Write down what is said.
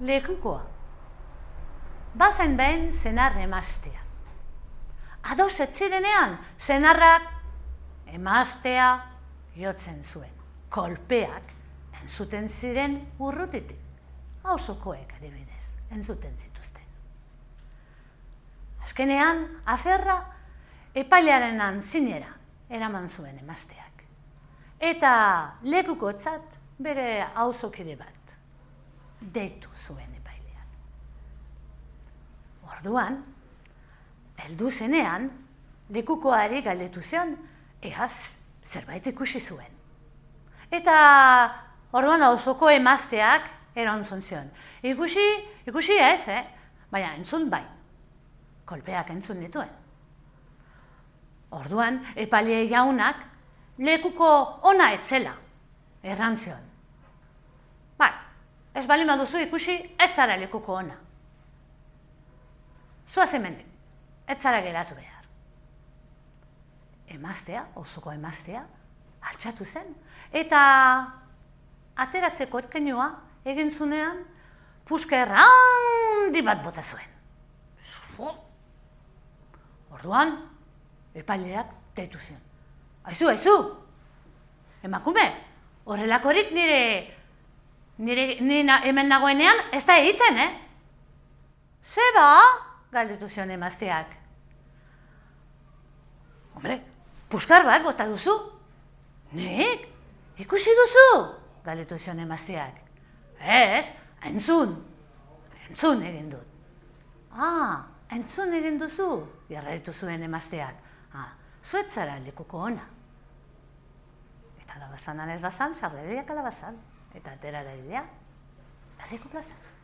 lekukoa. Bazen behin zenar emastea. Ados ez zirenean, zenarrak emastea jotzen zuen. Kolpeak entzuten ziren urrutitik. Hauzokoek adibidez, entzuten zituzten. Azkenean, aferra epailearen antzinera eraman zuen emasteak. Eta lekukotzat bere auzokide bat deitu zuen epailean. Orduan, heldu zenean, lekukoari galdetu zion, ehaz zerbait ikusi zuen. Eta orduan auzoko emazteak erantzun zion. Ikusi, ikusi ez, eh? baina entzun bai. Kolpeak entzun dituen. Orduan, epaile jaunak lekuko ona etzela errantzion. Ez bali maduzu ikusi ez zara lekuko ona. Zoaz hemendik, ez zara geratu behar. Emaztea, osuko emaztea, altxatu zen. Eta ateratzeko etkenioa egin zunean, puska errandi bat bota zuen. Orduan, epaileak deitu zion. Aizu, aizu! Emakume, horrelakorik nire, nire, nire hemen nagoenean ez da egiten, eh? Zeba, galdetu zion emazteak. Hombre, puskar bat bota duzu. Nik, ikusi duzu, galdetu zion emazteak. Ez, entzun, entzun egin dut. Ah, entzun egin duzu, jarraitu zuen emazteak. Ah, zuetzara lekuko ona. Eta alabazan anez bazan, sarreria kalabazan. Eta atera da idea, berriko plazan.